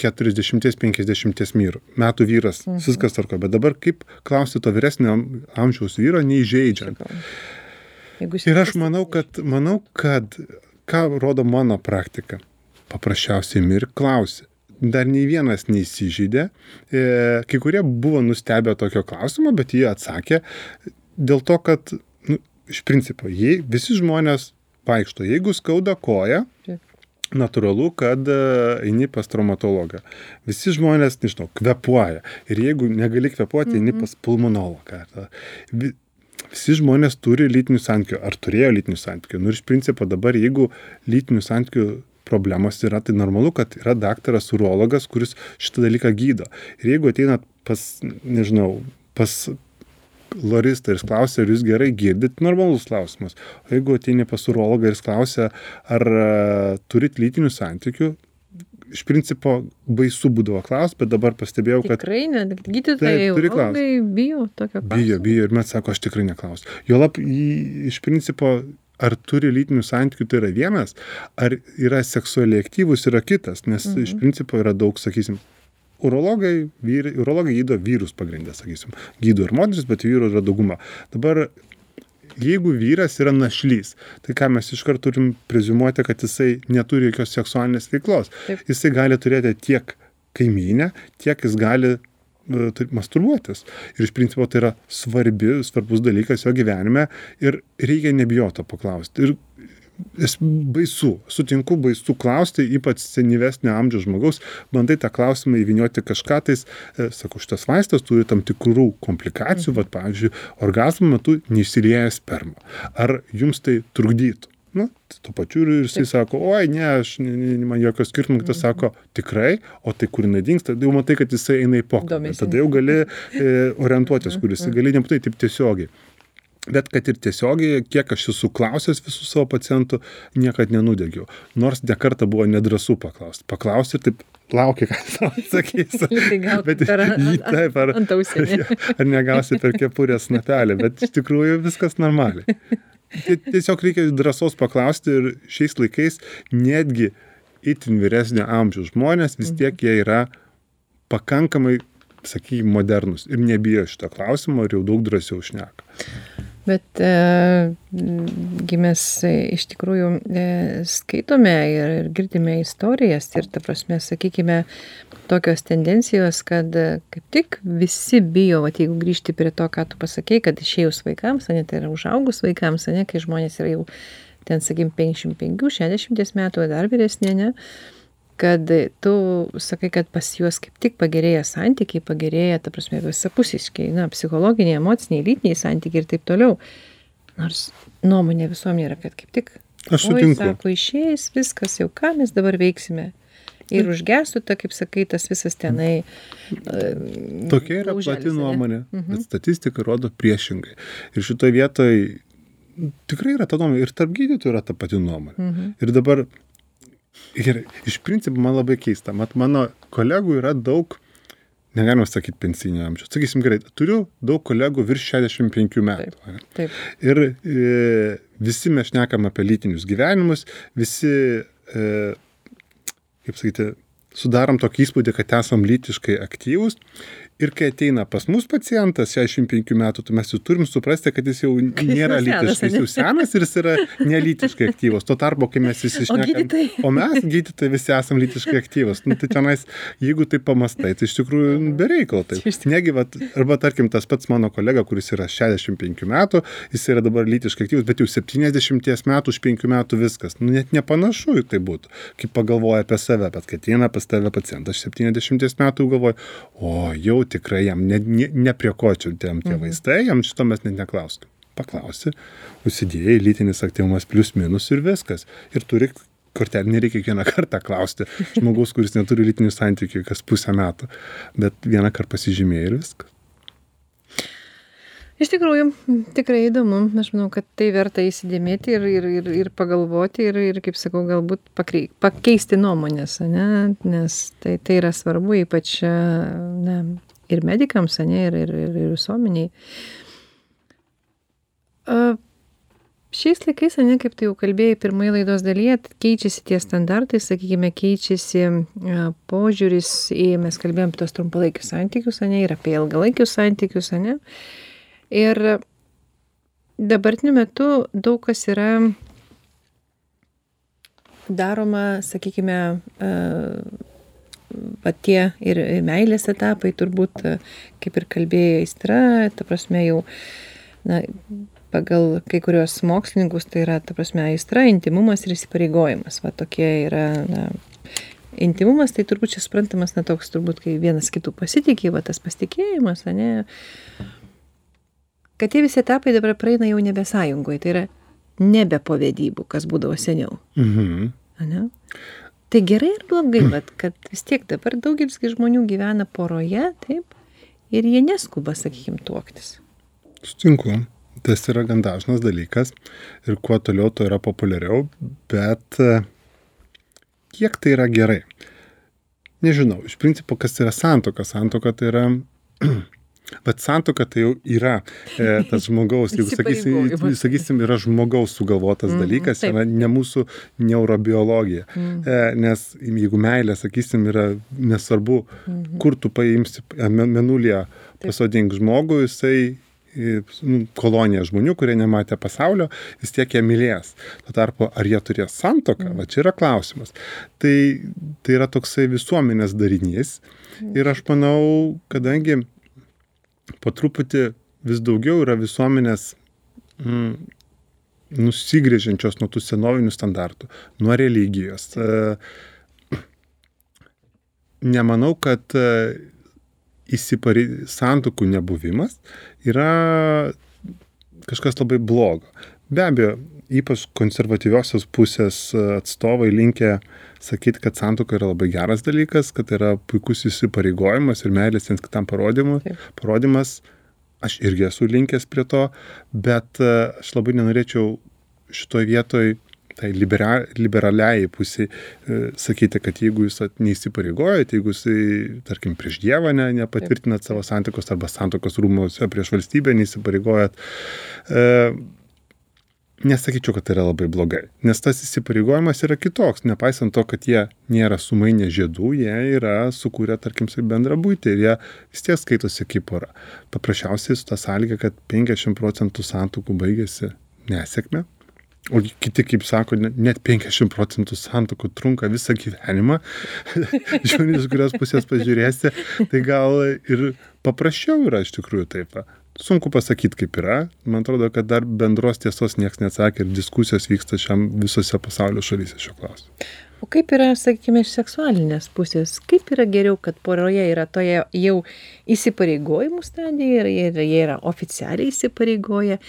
40-50 myrų, metų vyras, viskas tarko, bet dabar kaip klausti to vyresnio am- amžiaus vyro, neįžeidžiant. Ir aš manau, kad, manau, kad ką rodo mano praktika, paprasčiausiai mir klausi. Dar nei vienas neįsižydė, e, kai kurie buvo nustebę tokio klausimo, bet jie atsakė dėl to, kad iš principo jei, visi žmonės vaikšto, jeigu skauda koja, Taip. natūralu, kad e, eini pas traumatologą. Visi žmonės, nežinau, kvepuoja. Ir jeigu negali kvepuoti, eini pas pulmonologą. Vi- Visi žmonės turi lytinių santykių, ar turėjo lytinių santykių. Nu ir iš principo dabar, jeigu lytinių santykių problemos yra, tai normalu, kad yra daktaras urologas, kuris šitą dalyką gydo. Ir jeigu ateinat pas, nežinau, pas loristą ir jis klausia, ar jūs gerai girdit, normalus klausimas. O jeigu ateini pas urologą ir jis klausia, ar a, turit lytinių santykių, iš principo baisu būdavo klausti, bet dabar pastebėjau, kad Tikrai ne, gydytojai urologai bijo tokio bijo, bijo ir mes sako, aš tikrai neklausiu. Juolap, į- iš principo, ar turi lytinių santykių, tai yra vienas, ar yra seksualiai aktyvus, yra kitas, nes mhm. iš principo yra daug, sakysim, urologai, vyrai, urologai gydo vyrus pagrindę, sakysim, gydo ir moteris, bet vyrų yra dauguma. Dabar, jeigu vyras yra našlys, tai ką mes iš karto turim prezumuoti, kad jisai neturi jokios seksualinės veiklos. Taip. Jisai gali turėti tiek kaimynę, tiek jis gali e, tai masturbuotis. Ir iš principo tai yra svarbi, svarbus dalykas jo gyvenime ir reikia nebijoti to paklausti. Ir es baisu, sutinku baisu klausti, ypač senyvesnio amžiaus žmogaus, bandai tą klausimą įvinioti kažką tais, e, sakau, šitas vaistas turi tam tikrų komplikacijų, mhm. vad, pavyzdžiui, orgasmo metu neišsilieja sperma. Ar jums tai trukdytų? Nu, tuo pačiu ir jisai sako, oi, ne, aš, man jokio skirtumo, kitas sako, tikrai, o tai kur jinai dingsta, jau matai, kad jisai eina į pokalbį. Tada jau gali (laughs) e, orientuotis, kuris gali nebūtai taip tiesiogiai. Bet kad ir tiesiogiai, kiek aš esu klausęs visų savo pacientų, niekad nenudegiau. Nors nekarta buvo nedrasu paklausti. Paklausti ir taip laukia, ką tau atsakys. (laughs) Tai Bet jį taip, ar, (laughs) ar negausi per kepurės snapelį, bet iš tikrųjų viskas normaliai. Tie- Tiesiog reikia drąsos paklausti ir šiais laikais netgi itin vyresnio amžiaus žmonės vis tiek jie yra pakankamai, sakykime, modernus ir nebijo šito klausimo ir jau daug drąsiau šneka. Bet e, gi mes e, iš tikrųjų e, skaitome ir, ir girdime istorijas ir, ta prasme, sakykime, tokios tendencijos, kad kaip tik visi bijo, va, jeigu grįžti prie to, ką tu pasakėjai, kad išėjus vaikams, ne, tai yra užaugus vaikams, ne, kai žmonės yra jau ten, sakykime, 55-60 metų, ar dar vyresnė, ne, kad tu sakai, kad pas juos kaip tik pagerėja santykiai, pagerėja, ta prasme, visapusiškai, na, psichologiniai, emociniai, lytiniai santykiai ir taip toliau. Nors nuomonė visuomenė yra, kad kaip tik. Aš Oi, sutinku. sako, išėjęs viskas, jau ką mes dabar veiksime. Ir užgestų, ta, kaip sakai, tas visas tenai. e, Tokia yra lauželis, plati ane? nuomonė, Mhm. bet statistika rodo priešingai. Ir šitoje vietoje tikrai yra ta nuomonė ir tarp gydytojų yra ta pati nuomonė. Mhm. Ir dabar, ir iš principo man labai keista, mat mano kolegų yra daug, negalima sakyti pensinio amžiaus. Sakysim gerai, turiu daug kolegų virš 65 metų. ane. Taip. Ir e, visi mes šnekam apie lytinius gyvenimus, visi, e, kaip sakyti, sudarom tokį įspūdį, kad esam lytiškai aktyvūs. Ir kai ateina pas mus pacientas 65 metų, tai mes jau turim suprasti, kad jis jau (laughs) nėra lytiškai, jis jau senas ir jis yra nelytiškai aktyvus. Tuo tarpu, kai mes visi šnekam, gydytojai? o mes gydytojai visi esam lytiškai aktyvus. Nu, tai tenais, jeigu tai pamastai, tai iš tikrųjų bereikalo. Tai. Negi, vat, arba tarkim, tas pats mano kolega, kuris yra 65 metų, jis yra dabar lytiškai aktyvus, bet jau 70 metų, už 5 metų viskas. Nu, net nepanašu į tai būtų, kaip pagalvoja apie save, bet kai ateina pas tave pacientas 70 metų, galvoja, o jau tikrai jam ne, ne, ne prie ko čia tie vaistai, jam šito mes net neklauskim. Paklausi, užsidėjai lytinis aktyvumas plus minus ir viskas. Ir turi kortelį, nereikia kiekvieną kartą klausti žmogaus, kuris neturi lytinių santykių kas pusę metų, bet vieną kartą pasižymėjai ir viskas. iš tikrųjų tikrai įdomu aš manau kad tai verta įsidėmėti ir ir ir ir pagalvoti ir ir kaip sakau galbūt pakrei pakeisti nuomones ane nes tai tai yra svarbu ypač na ir medikams ane ir ir ir visuomenei a šiais laikais ane kaip tu jau kalbėjai pirmoje laidos dalyje keičiasi tie standartai sakykime keičiasi a požiūris į mes kalbėjom apie tuos trumpalaikius santykius ane ir apie ilgalaikius santykius ane. Ir dabartiniu metu daug kas yra daroma, sakykime, va tie ir meilės etapai turbūt, kaip ir kalbėjo Aistra, ta prasme jau, na, pagal kai kurios mokslininkus tai yra, ta prasme, aistra, intimumas ir įsipareigojimas. Va tokie yra, na, intimumas tai turbūt čia suprantamas, na, toks turbūt, kai vienas kitų pasitikė, va tas pasitikėjimas, ne, kad tie visi etapai dabar praeina jau nebe sąjungoj, tai yra nebe po vedybų, kas būdavo seniau. Mhm. Ane? Tai gerai ir blogai, bet kad vis tiek dabar daugelis žmonių gyvena poroje, taip, ir jie neskuba, sakykime, tuoktis. Sutinku, tas yra gan dažnas dalykas ir kuo toliau, to yra populiariau, bet e, kiek tai yra gerai? Nežinau, iš principo, kas yra santoka. Santoka tai yra Bet santoka tai jau yra e, tas žmogaus, jeigu sakysim, sakysim, yra žmogaus sugalvotas mm, dalykas, taip. yra ne mūsų neurobiologija. Mm. E, nes jeigu meilė, sakysim, yra nesvarbu, mm. kur tu paimsi menulyje pasodink žmogų, jisai nu, kolonija žmonių, kurie nematė pasaulio, vis tiek jie mylės. Tuo tarpu, ar jie turės santoką, mm. va čia yra klausimas. Tai, tai yra toksai visuomenės darinys. Ir aš manau, kadangi po truputį vis daugiau yra visuomenės mm, nusigrėžiančios nuo tų senovinių standartų, nuo religijos. E, nemanau, kad e, įsiparei santokų nebuvimas yra kažkas labai blogo. Be abejo, ypač konservatyviosios pusės atstovai linkę sakyti, kad santoka yra labai geras dalykas, kad yra puikus įsipareigojimas ir meilės viens kitam parodimas. Aš irgi esu linkęs prie to, bet e, aš labai nenorėčiau šitoje vietoje tai libera, liberaliai pusiai e, sakyti, kad jeigu jūs neįsipareigojate, jeigu jūs, tarkim, prieš Dievą ne, nepatvirtinat savo santokos arba santokos rūmose prieš valstybę neįsipareigojat, e, nesakyčiau, kad tai yra labai blogai, nes tas įsipareigojimas yra kitoks, nepaisant to, kad jie nėra sumainę žiedų, jie yra sukūrę, tarkim, bendrą būtį ir jie vis tiek skaitosi kaip pora. Paprasčiausiai su tą sąlygą, kad 50 procentų santokų baigėsi nesėkme, O kiti, kaip sako, net 50 procentų santokų trunka visą gyvenimą. (laughs) Žiūrint, iš kurios pusės pažiūrėsi, tai gal ir paprasčiau yra iš tikrųjų taip sunku pasakyt kaip yra. Man atrodo kad dar bendros tiesos nieks neatsakė ir diskusijos vyksta šiam visose pasaulio šalyse šiuo klausimu. O kaip yra sakykime iš seksualinės pusės? Kaip yra geriau kad poroje yra toje jau įsipareigojimų stadijoje ir jie yra oficialiai įsipareigoję?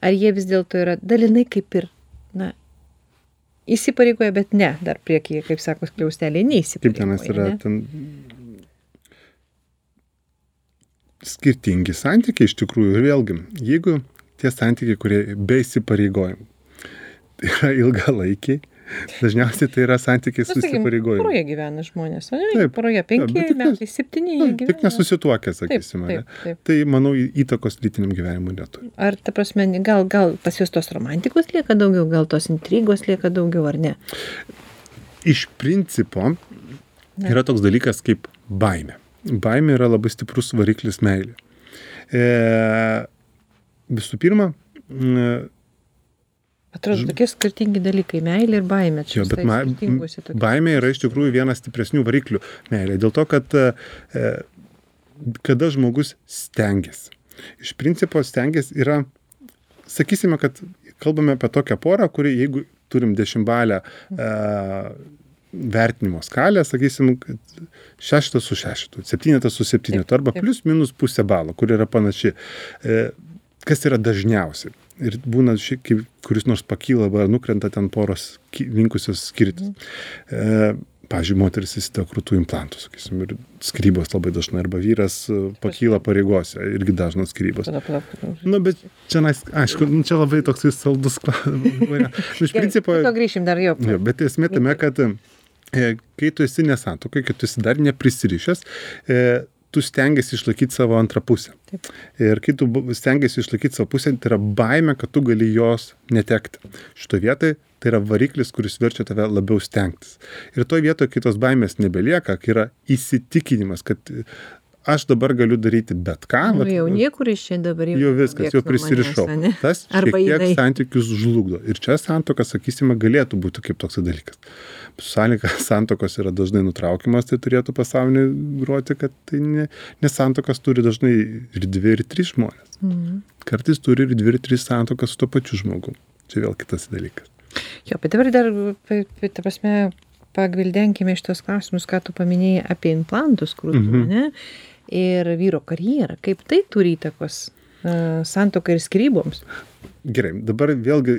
Ar jie vis dėlto yra dalinai kaip ir na įsipareigoję bet ne dar priekyje kaip sako skliausteliai neįsipareigoję kaip tenais yra ten skirtingi santykiai iš tikrųjų ir vėlgi, jeigu tie santykiai, kurie be įsipareigojimų, tai yra (laughs) ilgalaikiai, Dažniausiai tai yra santykiai su įsipareigojimu. Poroje gyvena žmonės, o ne? Taip, poroje penki taip, metai, septyni. Na, tik nesusituokę, sakysim. Taip, taip, taip. Tai, manau, įtakos lytiniam gyvenimui neturi. Ar, ta prasme, gal, gal pas jūs tos romantikos lieka daugiau, gal tos intrigos lieka daugiau, ar ne? Iš principo yra toks dalykas kaip baime baimė yra labai stiprus variklis meilė. E, visų pirma, Atrodo, tokie skirtingi dalykai - meilė ir baimė. Jo, bet ma, baimė yra iš tikrųjų vienas stipresnių variklių meilė. Dėl to, kad e, kada žmogus stengiasi. Iš principo stengiasi yra, sakysime, kad kalbame apie tokią porą, kuri, jeigu turim dešimtbalę e, vertinimo skalę, sakysim, šeštas su šeštu, septynetas su septynetu, arba plius minus pusę balo, kur yra panaši. E, kas yra dažniausiai? Ir būna, kai kuris nors pakyla arba nukrenta ten poros linkusios skirtis. Mhm. Pavyzdžiui, moteris įsideda krūtų implantų, sakysim, ir skirybos labai dažnai, arba vyras e, pakyla pareigose, irgi dažnos. Tada palauk. Nu, bet čia, aišku, nu, čia labai toks saldus klausimas. (laughs) Iš principo, grįšim dar jau. bet esmė tame, kad e, kai tu esi nesantokai, kai tu esi dar neprisirišęs, e, tu stengiasi išlaikyti savo antrą pusę. Taip. Ir kai tu stengiasi išlaikyti savo pusę, tai yra baime, kad tu gali jos netekti. Šitoje vietoje tai yra variklis, kuris verčia tave labiau stengtis. Ir toje vietoje kitos baimės nebelieka, kai yra įsitikinimas, kad e, aš dabar galiu daryti bet ką. Nu, vat- jau niekur iš čia dabar jau viskas, jau bėgs nuo prisirišau. manęs? Tas Arba šiek tiek jinai. santykius žlugdo. Ir čia santoka, sakysime, galėtų būti kaip toks dalykas. Sąlyga (laughs) santokos yra dažnai nutraukiamas, tai turėtų pasaulyje gruoti, kad tai ne, nes santokas turi dažnai ir dvi, ir trys žmonės. Mhm. Kartais turi ir dvi, ir trys santokas su tuo pačiu žmogu. Čia vėl kitas dalykas. Jo, bet dabar dar, ta prasme, pagvildenkime šitos klausimus, ką tu paminėjai apie implantus krūtų, Mhm. ne? Ir vyro karjerą. Kaip tai turi įtakos santokai ir skryboms? Gerai, dabar vėlgi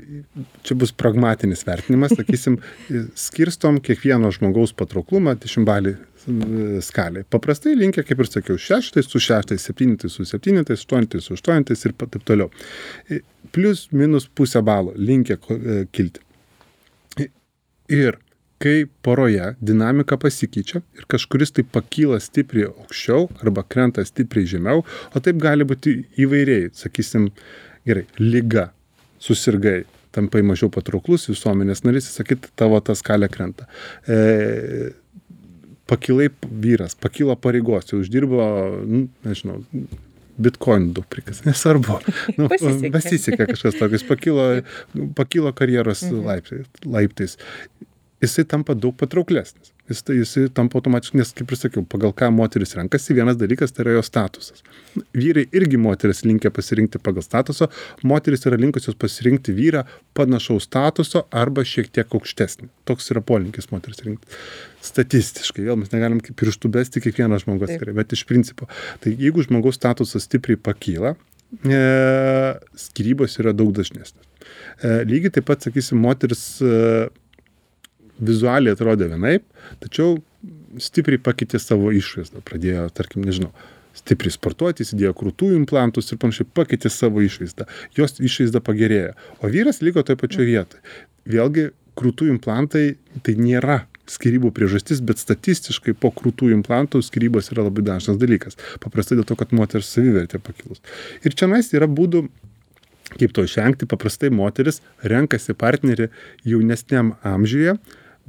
čia bus pragmatinis vertinimas, sakysim, (laughs) skirstom kiekvieno žmogaus patrauklumą dešimtbalį skalė. Paprastai linkia, kaip ir sakiau, šeštais su šeštais, septynitais su septynitais, aštuonitais su aštuonitais ir taip toliau. Plius minus pusę balo linkia e, kilti. Ir kai poroje dinamika pasikeičia ir kažkuris tai pakyla stipriai aukščiau arba krenta stipriai žemiau, o taip gali būti įvairiai, sakysim, gerai, lyga, susirgai, tampai mažiau patrauklus visuomenės narys, sakyt, tavo ta skalė krenta. E, pakilai vyras, pakilo pareigos, jau uždirbo, nu, nežinau, bitkoinų daug prikas, (laughs) nesvarbu. Nu, Pasisekė. Kažkas tokis, pakilo, pakilo karjeros laiptais, laiptais. Jisai tampa daug patrauklesnis. Jis, jisai tampa automatiškai, nes kaip ir sakiau, pagal ką moteris renkasi, vienas dalykas tai yra jo statusas. Vyrai irgi moteris linkia pasirinkti pagal statusą, moteris yra linkusios pasirinkti vyrą panašaus statuso arba šiek tiek aukštesnį. Toks yra polinkis moteris rinkti. Statistiškai, vėl mes negalim kaip pirštų besti kiekvieną žmogus, Taip. gerai, bet iš principo. Tai jeigu žmogaus statusas stipriai pakyla, e, skirybos yra daug dažnesnės. E, lygiai taip pat, sakysim, moteris e, vizualiai atrodė vienaip, tačiau stipriai pakeitė savo išvaizdą. Pradėjo, tarkim, nežinau, stipriai sportuoti, įsidėjo krūtų implantus ir panašiai pakeitė savo išvaizdą. Jos išvaizda pagerėjo. O vyras liko toje pačioje vietoje. Vėlgi, krūtų implantai tai nėra skirybų priežastis, bet statistiškai po krūtų implantų skirybos yra labai dažnas dalykas. Paprastai dėl to, kad moters savivertė pakilus. Ir čia nais yra būdų kaip to išvengti, paprastai moteris renkasi partnerį jaunesniam amžiuje,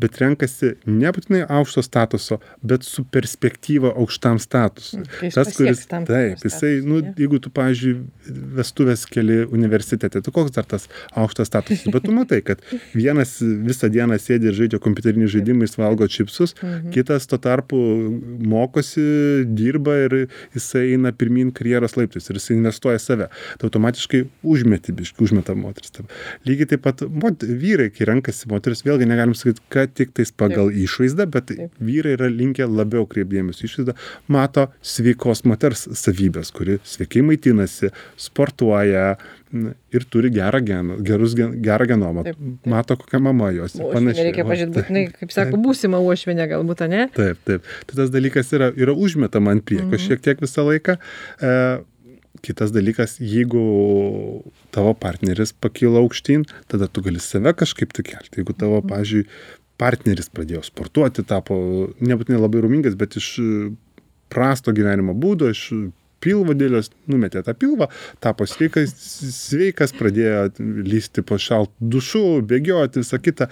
bet renkasi nebūtinai aukšto statuso, bet su perspektyva aukštam statusui. Kai jis Tas, kuris, tam taip, jisai, statusą, nu, ne? jeigu tu, pavyzdžiui, vestuvės keli universitete, tai koks dar tas aukštas statusas, bet tu matai, kad vienas visą dieną sėdi ir žaidžia kompiuteriniais žaidimais, valgo čipsus, Mhm. kitas tuo tarpu mokosi, dirba ir jisai eina pirmin karjeros laiptais ir jisai investuoja save. Tai automatiškai užmeti, biškai, užmeta moteris. Lygiai taip pat mot, vyrai, kai renkasi moteris, vėlgi negalim sakyti, kad tik tais pagal taip. išvaizdą, bet taip. Vyrai yra linkę labiau kreipdėmės išvaizdą, mato sveikos moters savybės, kuri sveikai maitinasi, sportuoja ir turi gerą geną, gerus, gerą genomą. Taip, taip. Mato, kokia mama jos. panašiai. reikia pažiūrėti, būtinai, kaip sako, būsima uošvienė galbūt, ne? Taip, taip. Tai tas dalykas yra, yra užmetama ant priekio Mhm. šiek tiek visą laiką. E, kitas dalykas, jeigu tavo partneris pakilo aukštyn, tada tu gali save kažkaip tai kelti. Jeigu tavo, Mhm. pavyzdžiui, partneris pradėjo sportuoti, tapo nebūtinai labai rumingas, bet iš e, prasto gyvenimo būdo, iš pilvo dėlės numetė tą pilvą, tapo sveikas, sveikas pradėjo lysti po šaltų dušų, bėgioti, visą kitą.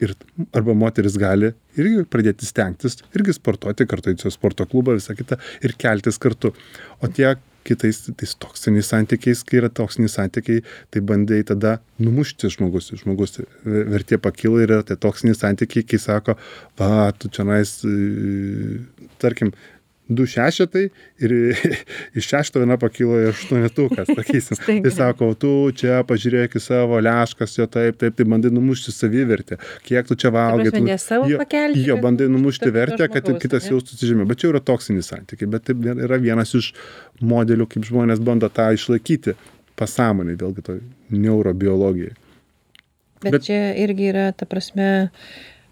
Ir arba moteris gali irgi pradėti stengtis, irgi sportuoti kartu į sporto klubą, visą kitą ir keltis kartu. O tie kitais tais toksiniais santykiais, kai yra toksiniai santykiai, tai bandai tada numušti žmogus. Žmogus vertė pakyla ir yra tie toksiniai santykiai, kai sako, va, tu čia nais, tarkim, du šešetai ir (laughs) iš šešto viena pakilo į aštuonetuką, (laughs) sakysim. Tai sako, tu čia pažiūrėk į savo leškas, jo taip, taip, tai bandai numušti savivertę. Kiek tu čia valgai. tu- ne savo jo, pakelti, Jo, bandai numušti vertę, kad žmogaus, kitas ane? jaustųsi žemiau. Bet čia yra toksiniai santykiai. Bet taip yra vienas iš modelių, kaip žmonės bando tą išlaikyti pasąmonį, vėlgi to neurobiologijai. Bet, Bet- čia irgi yra, ta prasme,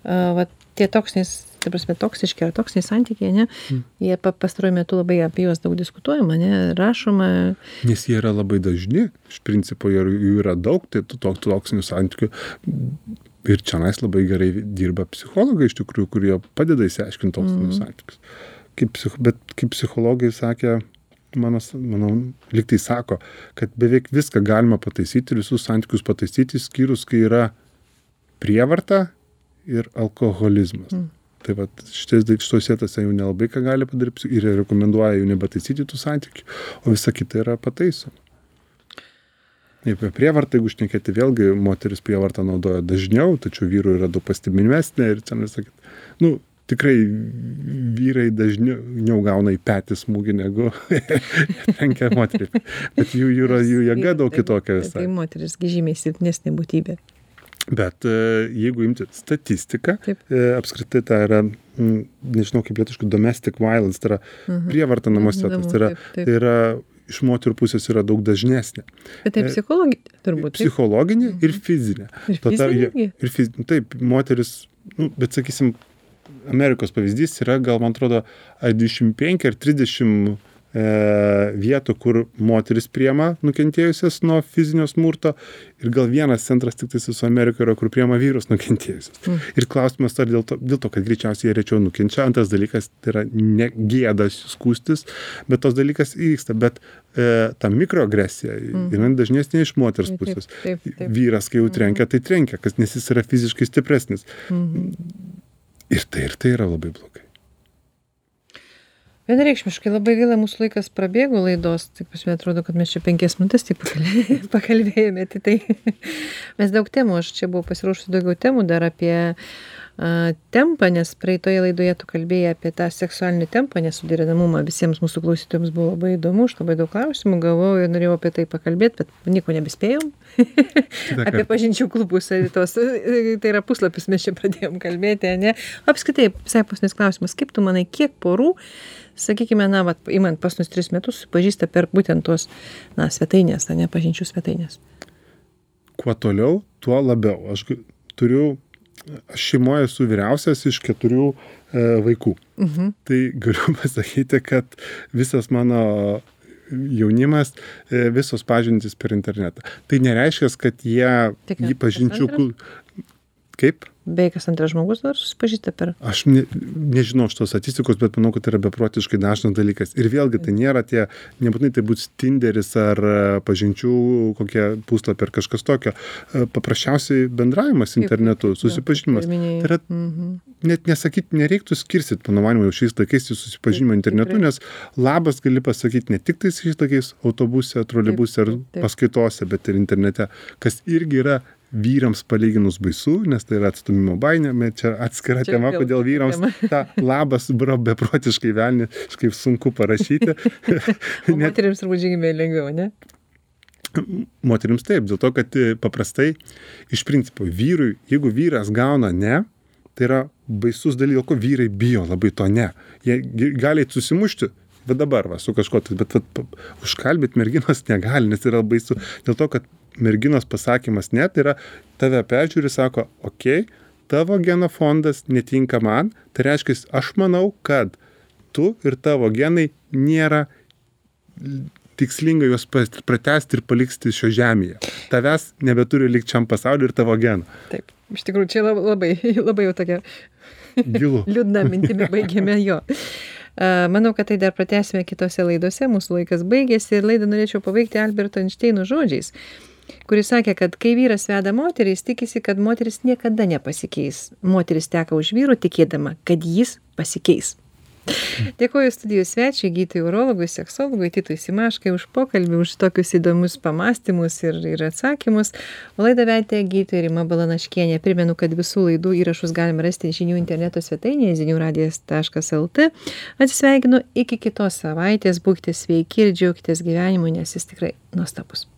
a, va, tie toksiniais, ta prasme, toksiški ar toksiniai santykiai, ne, mm. jie pa, pastaruoju metu labai apie juos daug diskutuojama, ne, rašoma. Nes jie yra labai dažni, iš principo jų yra daug, tai tų toksinių santykių. Ir čia nais labai gerai dirba psichologai iš tikrųjų, kurie padeda įsiaiškinti toksinius mm. santykius. Kaip, bet kaip psichologai sakė, mano, manau, liktai sako, kad beveik viską galima pataisyti, visus santykius pataisyti, skyrus, kai yra prievarta ir alkoholizmas. Mm. Tai va, šitais šitos vietose jau nelabai ką gali padaryti ir rekomenduoja jau nebetaisyti tų santykių, o visa kita yra pataisoma. Apie prievartą, jeigu šnekėti, vėlgi moteris prievartą naudoja dažniau, tačiau vyrų yra daug pastebimesnė ir čia nesakyti, nu, tikrai vyrai dažniau gauna į petį smūgį negu (laughs) trenkia moterį. Bet jų, jų, jų jėga daug kitokia visai. Tai moteris žymiai silpnesnė būtybė. Bet e, jeigu imti statistiką, Taip. E, apskritai tai yra, nežinau kaip lietuškai, domestic violence, tai yra mhm. prievarta namuose, mhm, tai, yra, taip, taip. tai yra iš moterų pusės yra daug dažnesnė. Bet tai e, psichologinė, turbūt. Taip? Psichologinė mhm. ir fizinė. Ir fizinė. Ir fizinė. Taip, moteris, nu, bet sakysim, Amerikos pavyzdys yra, gal man atrodo, 25 ar 30 E, vietų, kur moteris priema nukentėjusias nuo fizinio smurto ir gal vienas centras tik tai su Amerikoje yra, kur priema vyrus nukentėjusius. Mm. Ir klausimas ar dėl to, dėl to, kad greičiausiai jie rečiau nukenčia. Antras dalykas tai yra ne gėdas skūstis, bet tos dalykas įvyksta. Bet e, ta mikroagresija mm. yra dažnesnė iš moters pusės. Taip, taip, taip. Vyras, kai jau trenkia, tai trenkia, kas nes jis yra fiziškai stipresnis. Mm. Ir tai ir tai yra labai blogai vienareikšmiškai labai gaila mūsų laikas prabėgo laidos. Pas mane atrodo kad mes čia penkias minutes tik pakalbė (laughs) pakalbėjome tai tai (laughs) mes daug temų aš čia buvau pasiruošusi daugiau temų dar apie a tempą nes praeitoje laidoje tu kalbėjai apie tą seksualinį tempą nesuderinamumą. Visiems mūsų klausytojams buvo labai įdomu aš labai daug klausimų gavau ir norėjau apie tai pakalbėt bet nieko nebespėjom. (laughs) Apie pažinčių klubus tos tai yra puslapis mes čia pradėjom kalbėti ane? Apskritai visai paskutinis klausimas. Kaip tu manai kiek porų sakykime na vat imant paskutinius tris metus pažįsta per būtent tuos na svetaines ane pažinčių svetaines kuo toliau tuo labiau. Aš turiu aš šeimoj esu vyriausias iš keturių e, vaikų. Mhm. tai galiu (laughs) pasakyti kad visas mano jaunimas e, visos pažintys per internetą. Tai nereiškia kad jie jį pažinčių kaip beveik kas antras žmogus dabar susipažįsta per aš ne nežinau šitos statistikos bet manau kad tai yra beprotiškai dažnas dalykas. Ir vėlgi tai nėra tie nebūtinai tai bus tinderis ar e, pažinčių kokie puslapiai ar kažkas tokio. E, paprasčiausiai bendravimas internetu susipažinimas. tai yra mhm. net nesakyt nereiktų skirstyt mano manymu jau šiais laikais į susipažinimą internetu nes labas gali pasakyt ne tik tais šiais laikais autobuse troleibuse ar paskaitose bet ir internete kas irgi yra vyrams palyginus baisu nes tai yra atstūmimo baimė čia atskira čia tema kodėl vyrams tą labas bro beprotiškai velniškai sunku parašyti. (laughs) Moterims turbūt žymiai lengviau ne? Moterims taip dėl to kad e, paprastai iš principo vyrui jeigu vyras gauna ne tai yra baisus dalykas ko vyrai bijo labai to ne. Jie gali susimušti va dabar va su kažkuo tai bet vat užkalbint merginos negali nes yra baisu dėl to kad merginos pasakymas ne, tai yra tave peržiūri, sako, okei, okay, tavo genofondas netinka man, tai reiškia, aš manau, kad tu ir tavo genai nėra tikslinga juos pratesti ir palikti šio žemėje. Tavęs nebeturi likti šiam pasauliu ir tavo genų. Taip, iš tikrųjų, čia labai, (laughs) labai jau tokia (laughs) liūdna mintimi baigėme jo. Manau, kad tai dar pratęsime kitose laidose, mūsų laikas baigėsi ir laidą norėčiau pabaigti Alberto Einšteino žodžiais kuris sakė kad kai vyras veda moterį jis tikisi kad moteris niekada nepasikeis. Moteris teka už vyro tikėdama kad jis pasikeis. Dėkoju studijos svečiui gydytojui urologui seksologui titui simaškai už pokalbį už tokius įdomius pamąstymus ir ir atsakymus. Laidą vedė gydytoja rima balanaškienė. Primenu kad visų laidų įrašus galima rasti žinių interneto svetainėje zinių radijas taškas lt atsisveikinu iki kitos savaitės. Būkite sveiki ir džiaukitės gyvenimu nes jis tikrai nuostabus